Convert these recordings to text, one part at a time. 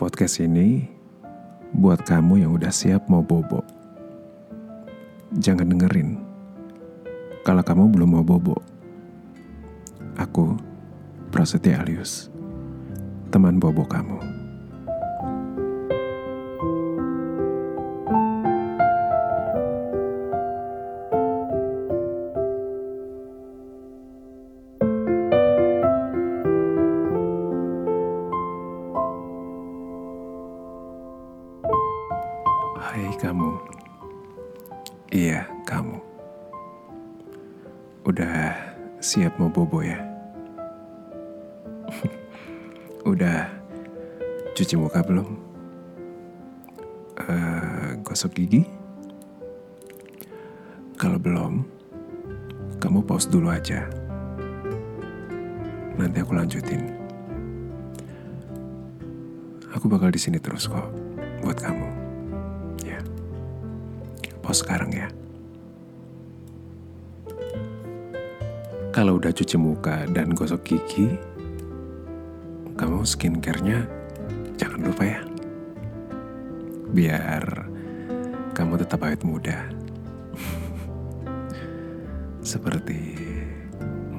Podcast ini buat kamu yang udah siap mau bobo. Jangan dengerin kalau kamu belum mau bobo. Aku, Prasetya Alius, teman bobo kamu. Siap mau bobo ya? Udah cuci muka belum? Eh, gosok gigi? Kalau belum, kamu pause dulu aja. Nanti aku lanjutin. Aku bakal di sini terus kok buat kamu. Ya. Pause sekarang ya. Kalau udah cuci muka dan gosok gigi, kamu skincare-nya jangan lupa ya. Biar kamu tetap awet muda. Seperti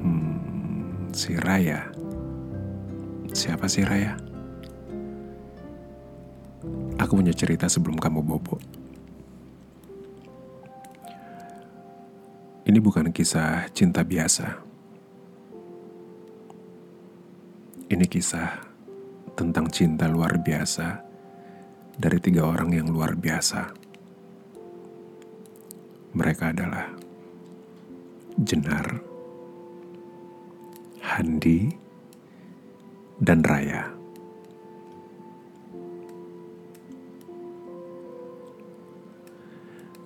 hmm, si Raya. Siapa sih Raya? Aku punya cerita sebelum kamu bobo. Ini bukan kisah cinta biasa. Ini kisah tentang cinta luar biasa dari tiga orang yang luar biasa. Mereka adalah Jenar, Handi, dan Raya.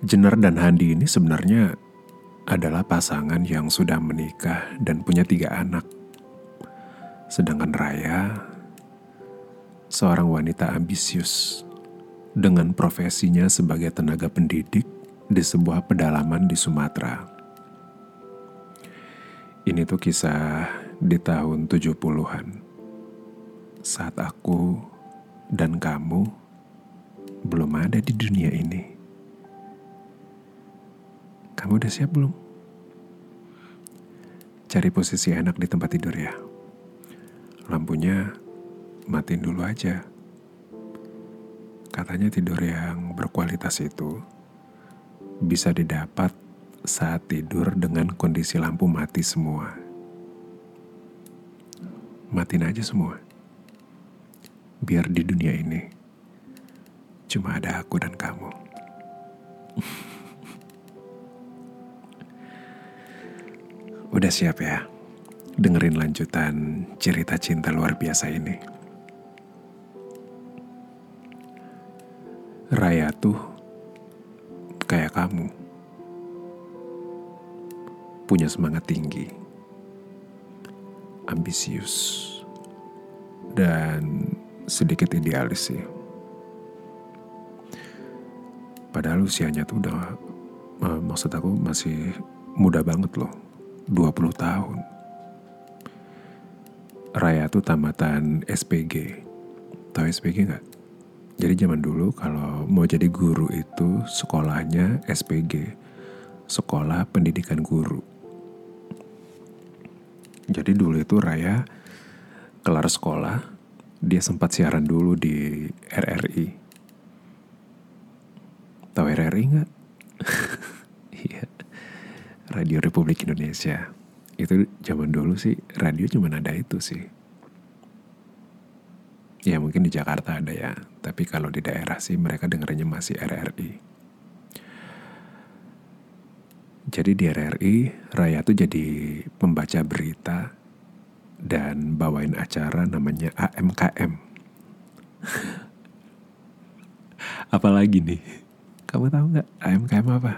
Jenar dan Handi ini sebenarnya adalah pasangan yang sudah menikah dan punya tiga anak. Sedangkan Raya, seorang wanita ambisius dengan profesinya sebagai tenaga pendidik di sebuah pedalaman di Sumatera. Ini tuh kisah di tahun 70-an. Saat aku dan kamu belum ada di dunia ini. Kamu udah siap belum? Cari posisi enak di tempat tidur ya. Lampunya matiin dulu aja. Katanya tidur yang berkualitas itu bisa didapat saat tidur dengan kondisi lampu mati semua. Matiin aja semua. Biar di dunia ini cuma ada aku dan kamu. Udah siap ya? Dengerin lanjutan cerita cinta luar biasa ini. Raya tuh kayak kamu. Punya semangat tinggi. Ambisius. Dan sedikit idealis sih. Padahal usianya tuh udah, eh, maksud aku masih muda banget loh. 20 tahun. Raya tuh tamatan SPG. Tahu SPG nggak? Jadi zaman dulu kalau mau jadi guru itu sekolahnya SPG. Sekolah Pendidikan Guru. Jadi dulu itu Raya kelar sekolah, dia sempat siaran dulu di RRI. Tahu RRI nggak? Iya. Radio Republik Indonesia. Itu zaman dulu sih radio cuma ada itu sih. Ya mungkin di Jakarta ada ya, tapi kalau di daerah sih mereka dengernya masih RRI. Jadi di RRI, Raya tuh jadi pembaca berita dan bawain acara namanya AMKM. Apalagi nih? Kamu tahu nggak AMKM apa?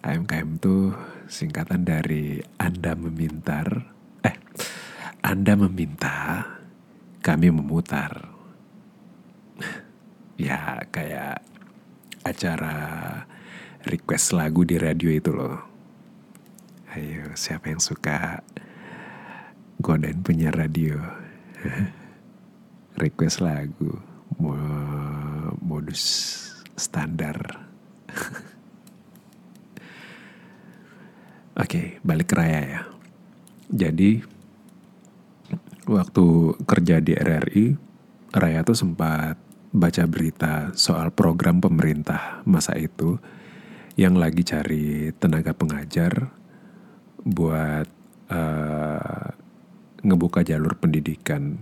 AMKM tuh singkatan dari Anda memintar, eh, Anda meminta, kami memutar. ya kayak acara request lagu di radio itu loh. Ayo, siapa yang suka godain punya radio? request lagu modus standar. Oke, balik ke Raya ya. Jadi waktu kerja di RRI, Raya tuh sempat baca berita soal program pemerintah masa itu yang lagi cari tenaga pengajar buat uh, ngebuka jalur pendidikan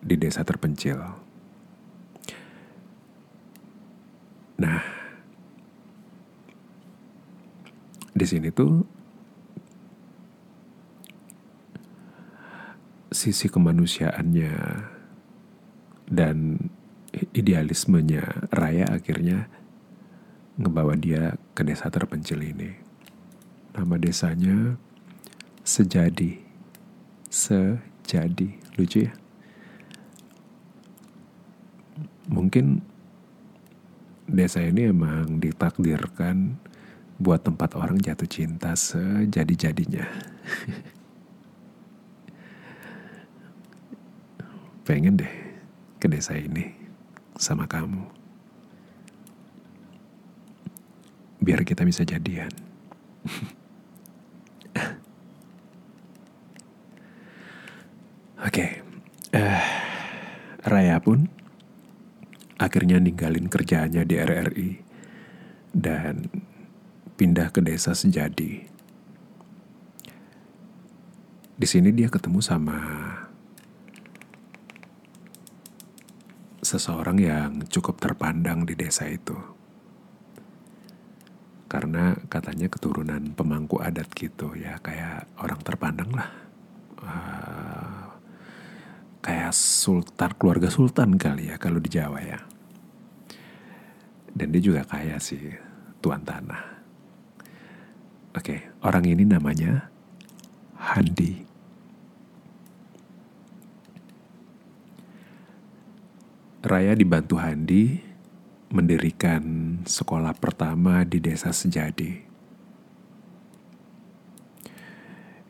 di desa terpencil. Nah, di sini tuh sisi kemanusiaannya dan idealismenya Raya akhirnya ngebawa dia ke desa terpencil ini. Nama desanya Sejadi. Sejadi. Lucu ya? Mungkin desa ini emang ditakdirkan buat tempat orang jatuh cinta sejadi-jadinya. Pengen deh ke desa ini sama kamu. Biar kita bisa jadian. Oke, okay. uh, Raya pun akhirnya ninggalin kerjaannya di RRI dan pindah ke desa Sejadi. Di sini dia ketemu sama seseorang yang cukup terpandang di desa itu. Karena katanya keturunan pemangku adat gitu ya, kayak orang terpandang lah. Uh, kayak sultan, keluarga sultan kali ya kalau di Jawa ya. Dan dia juga kaya sih, tuan tanah. Oke, orang ini namanya Handi. Raya dibantu Handi mendirikan sekolah pertama di desa Sejadi.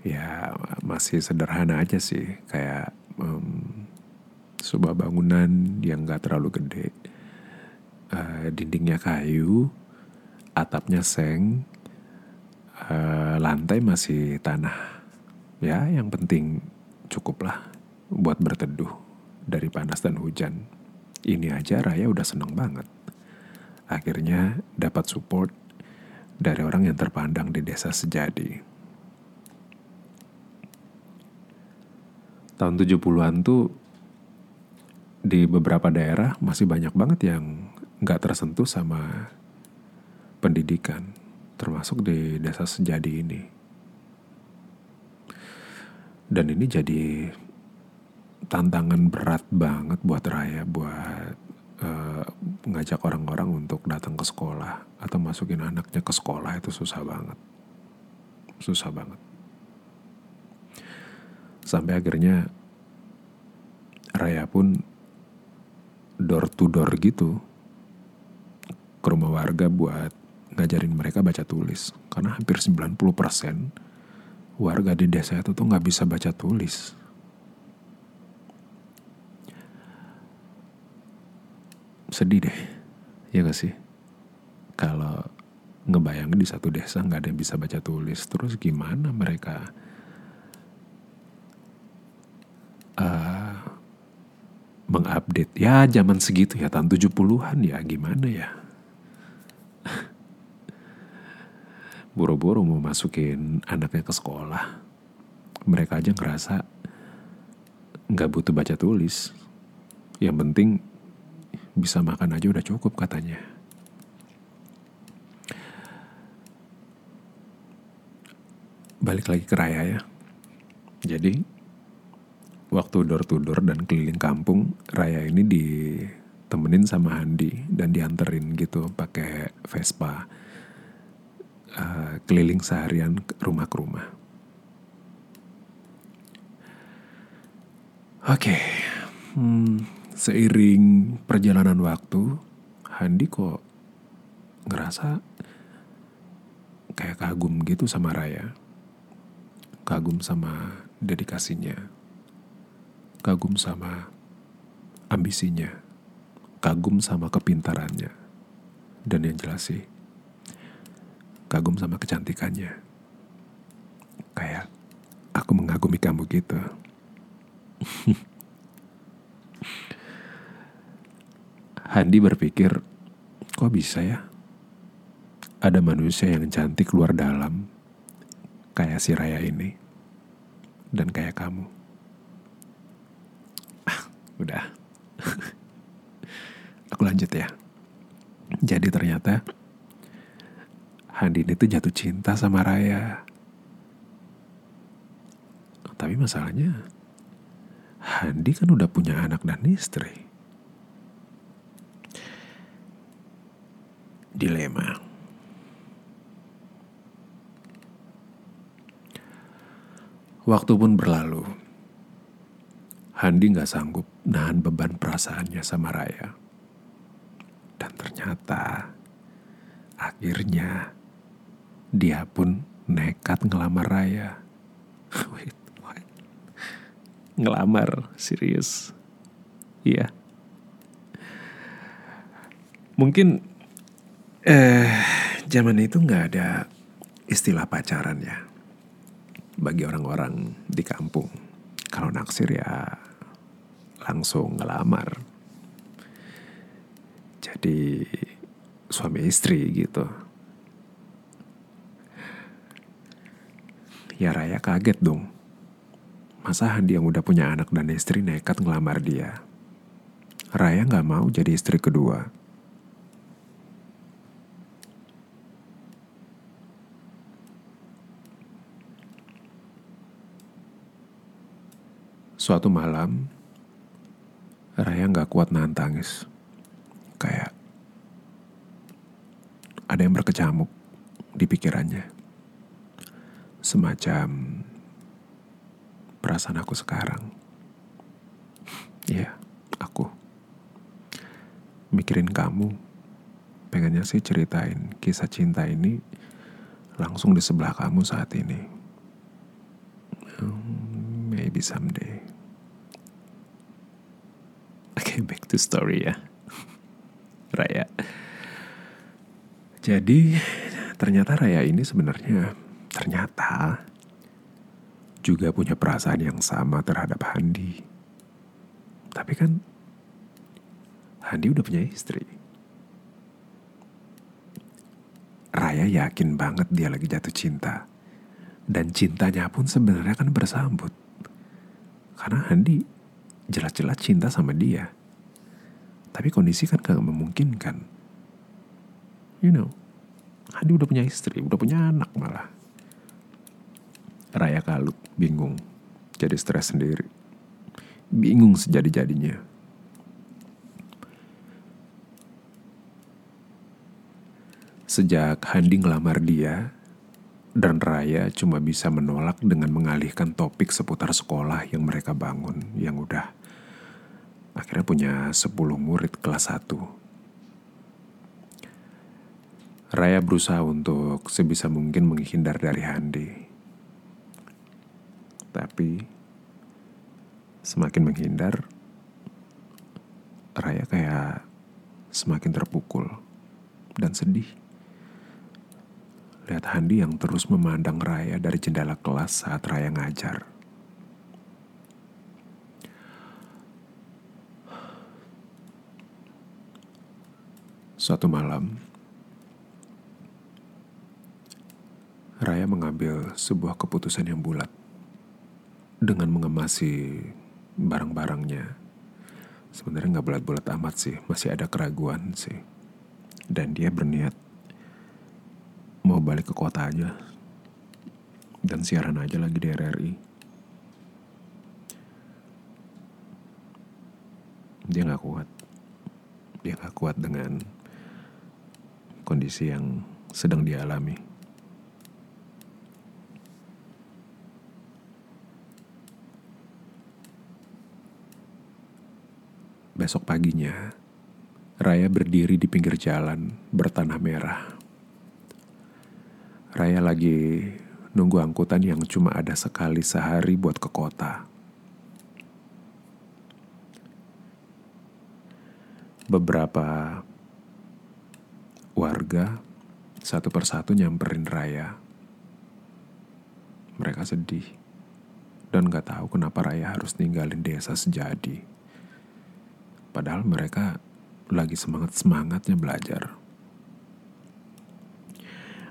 Ya masih sederhana aja sih, kayak um, sebuah bangunan yang gak terlalu gede. Uh, dindingnya kayu, atapnya seng, uh, lantai masih tanah. Ya, yang penting cukuplah buat berteduh dari panas dan hujan. Ini aja Raya udah seneng banget. Akhirnya dapat support dari orang yang terpandang di desa Sejadi. Tahun 70-an tuh di beberapa daerah masih banyak banget yang nggak tersentuh sama pendidikan termasuk di desa Sejadi ini. Dan ini jadi tantangan berat banget buat Raya buat uh, ngajak orang-orang untuk datang ke sekolah atau masukin anaknya ke sekolah itu susah banget. Susah banget. Sampai akhirnya Raya pun door to door gitu ke rumah warga buat ngajarin mereka baca tulis. Karena hampir 90% warga di desa itu tuh nggak bisa baca tulis. Sedih deh, ya gak sih? Kalau ngebayangin di satu desa nggak ada yang bisa baca tulis, terus gimana mereka uh, mengupdate? Ya zaman segitu ya, tahun 70-an ya gimana ya? buru-buru mau masukin anaknya ke sekolah. Mereka aja ngerasa nggak butuh baca tulis. Yang penting bisa makan aja udah cukup katanya. Balik lagi ke Raya ya. Jadi waktu door to door dan keliling kampung, Raya ini ditemenin sama Handi dan dianterin gitu pakai Vespa uh, keliling seharian rumah ke rumah. Oke, okay. hmm, seiring perjalanan waktu, Handi kok ngerasa kayak kagum gitu sama Raya. Kagum sama dedikasinya. Kagum sama ambisinya, kagum sama kepintarannya, dan yang jelas sih, kagum sama kecantikannya. Kayak aku mengagumi kamu gitu. Handi berpikir, kok bisa ya? Ada manusia yang cantik luar dalam, kayak si Raya ini, dan kayak kamu. Ah, udah. Aku lanjut ya. Jadi ternyata Handi ini tuh jatuh cinta sama Raya. Tapi masalahnya, Handi kan udah punya anak dan istri. Dilema. Waktu pun berlalu. Handi gak sanggup nahan beban perasaannya sama Raya. Dan ternyata akhirnya dia pun nekat ngelamar Raya. Wait, what? Ngelamar, serius. Iya. Mungkin Eh, zaman itu nggak ada istilah pacaran ya. Bagi orang-orang di kampung. Kalau naksir ya langsung ngelamar. Jadi suami istri gitu. Ya Raya kaget dong. Masa Handi yang udah punya anak dan istri nekat ngelamar dia? Raya nggak mau jadi istri kedua. Suatu malam, Raya nggak kuat nahan tangis. Kayak ada yang berkecamuk di pikirannya. Semacam perasaan aku sekarang. Iya, aku. Mikirin kamu. Pengennya sih ceritain kisah cinta ini langsung di sebelah kamu saat ini. Hmm, maybe someday back to story ya. Raya. Jadi ternyata Raya ini sebenarnya ternyata juga punya perasaan yang sama terhadap Handi. Tapi kan Handi udah punya istri. Raya yakin banget dia lagi jatuh cinta. Dan cintanya pun sebenarnya kan bersambut. Karena Handi jelas-jelas cinta sama dia. Tapi kondisi kan gak memungkinkan. You know, Hadi udah punya istri, udah punya anak malah. Raya kalut, bingung, jadi stres sendiri. Bingung sejadi-jadinya. Sejak Handi ngelamar dia, dan Raya cuma bisa menolak dengan mengalihkan topik seputar sekolah yang mereka bangun yang udah akhirnya punya 10 murid kelas 1. Raya berusaha untuk sebisa mungkin menghindar dari Handi. Tapi semakin menghindar, Raya kayak semakin terpukul dan sedih. Lihat Handi yang terus memandang Raya dari jendela kelas saat Raya ngajar. Suatu malam, Raya mengambil sebuah keputusan yang bulat dengan mengemasi barang-barangnya. Sebenarnya nggak bulat-bulat amat sih, masih ada keraguan sih. Dan dia berniat mau balik ke kota aja dan siaran aja lagi di RRI. Dia nggak kuat, dia nggak kuat dengan kondisi yang sedang dialami. Besok paginya, Raya berdiri di pinggir jalan bertanah merah Raya lagi nunggu angkutan yang cuma ada sekali sehari buat ke kota. beberapa warga satu persatu nyamperin Raya. Mereka sedih dan gak tahu kenapa Raya harus ninggalin desa sejadi. Padahal mereka lagi semangat-semangatnya belajar.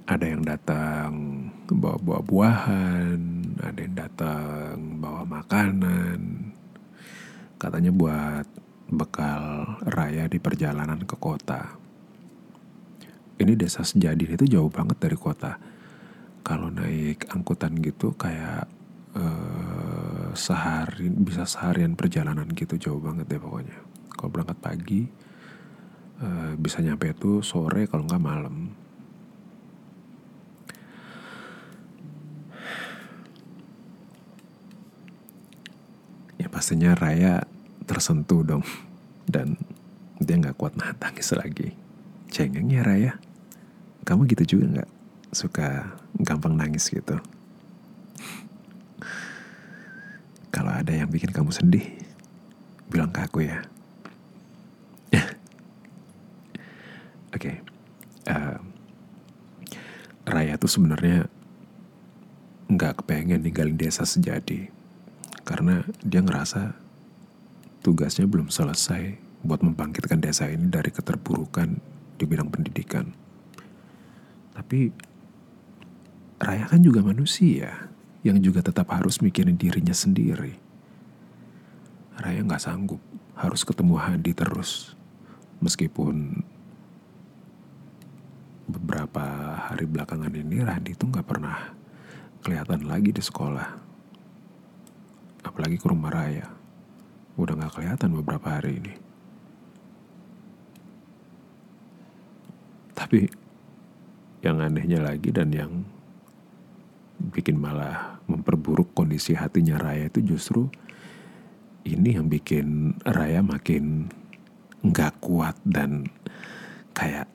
Ada yang datang bawa buah-buahan, ada yang datang bawa makanan. Katanya buat bekal raya di perjalanan ke kota. Ini desa Sejadi itu jauh banget dari kota. Kalau naik angkutan gitu kayak uh, sehari bisa seharian perjalanan gitu jauh banget deh pokoknya. Kalau berangkat pagi uh, bisa nyampe itu sore kalau nggak malam. pastinya Raya tersentuh dong dan dia nggak kuat nahan tangis lagi. Cengeng ya Raya, kamu gitu juga nggak suka gampang nangis gitu? Kalau ada yang bikin kamu sedih, bilang ke aku ya. Oke, okay. uh, Raya tuh sebenarnya nggak kepengen ninggalin desa sejadi karena dia ngerasa tugasnya belum selesai buat membangkitkan desa ini dari keterpurukan di bidang pendidikan. Tapi Raya kan juga manusia yang juga tetap harus mikirin dirinya sendiri. Raya nggak sanggup harus ketemu Hadi terus, meskipun beberapa hari belakangan ini Hadi itu nggak pernah kelihatan lagi di sekolah apalagi ke rumah raya. Udah gak kelihatan beberapa hari ini. Tapi yang anehnya lagi dan yang bikin malah memperburuk kondisi hatinya Raya itu justru ini yang bikin Raya makin nggak kuat dan kayak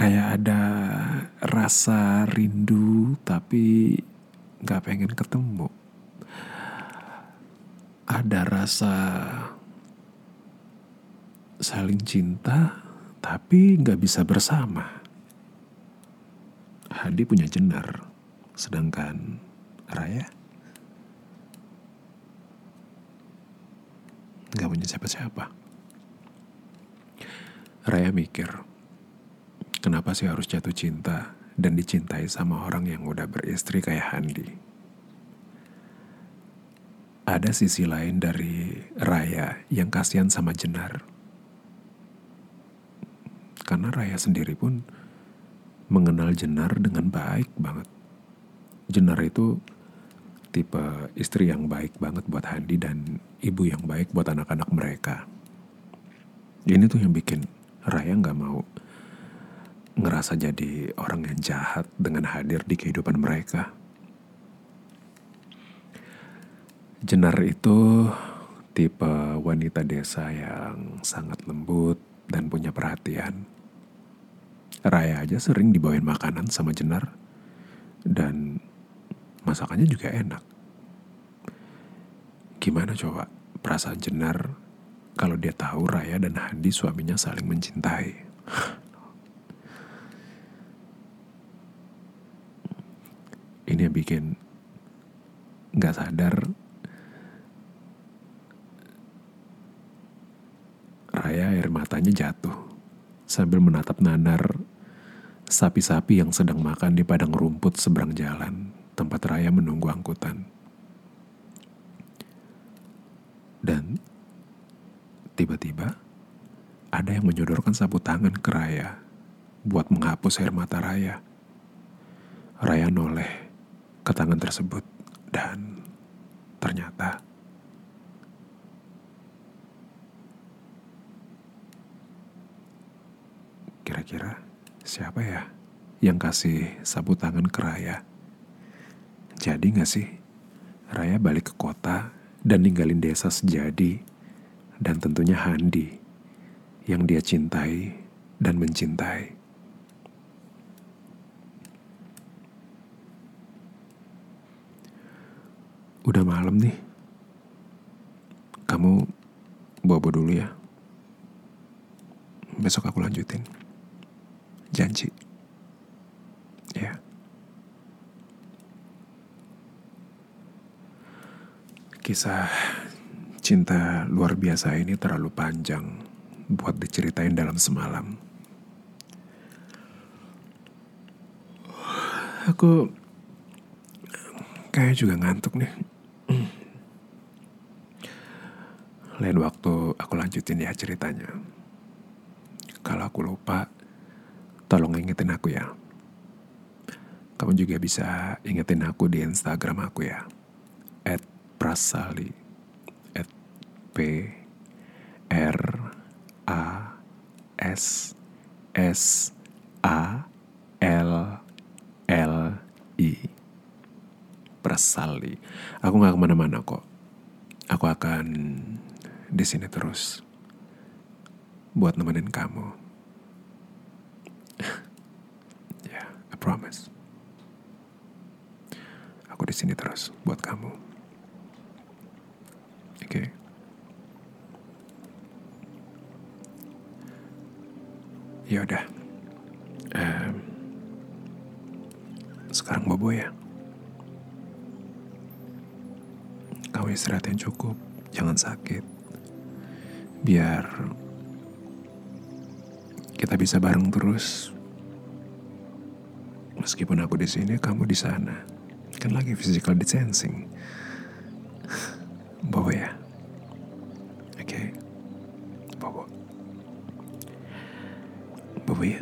kayak ada rasa rindu tapi gak pengen ketemu. Ada rasa saling cinta, tapi gak bisa bersama. Hadi punya jenar, sedangkan Raya gak punya siapa-siapa. Raya mikir, kenapa sih harus jatuh cinta dan dicintai sama orang yang udah beristri kayak Handi. Ada sisi lain dari Raya yang kasihan sama Jenar. Karena Raya sendiri pun mengenal Jenar dengan baik banget. Jenar itu tipe istri yang baik banget buat Handi dan ibu yang baik buat anak-anak mereka. Ini tuh yang bikin Raya nggak mau ngerasa jadi orang yang jahat dengan hadir di kehidupan mereka. Jenar itu tipe wanita desa yang sangat lembut dan punya perhatian. Raya aja sering dibawain makanan sama Jenar dan masakannya juga enak. Gimana coba perasaan Jenar kalau dia tahu Raya dan Handi suaminya saling mencintai? ini yang bikin nggak sadar Raya air matanya jatuh sambil menatap nanar sapi-sapi yang sedang makan di padang rumput seberang jalan tempat Raya menunggu angkutan. Dan tiba-tiba ada yang menyodorkan sapu tangan ke Raya buat menghapus air mata Raya. Raya noleh ke tangan tersebut dan ternyata siapa ya yang kasih sapu tangan ke Raya? Jadi gak sih Raya balik ke kota dan ninggalin desa sejadi dan tentunya Handi yang dia cintai dan mencintai. Udah malam nih. Kamu bobo dulu ya. Besok aku lanjutin. Janji. Ya. Kisah cinta luar biasa ini terlalu panjang buat diceritain dalam semalam. Aku kayak juga ngantuk nih. Lain waktu aku lanjutin ya ceritanya. Kalau aku lupa, tolong ingetin aku ya. Kamu juga bisa ingetin aku di Instagram aku ya. At Prasali. At P R A S S A L L I. Prasali. Aku gak ke mana-mana kok. Aku akan di sini terus buat nemenin kamu. ya, yeah, I promise. Aku di sini terus buat kamu. Oke. Okay. Ya udah. Um, sekarang bobo ya. Kamu istirahat yang cukup, jangan sakit. Biar kita bisa bareng terus. Meskipun aku di sini, kamu di sana. Kan lagi physical distancing. Bawa ya. Oke. Okay. Bawa. Bawa ya.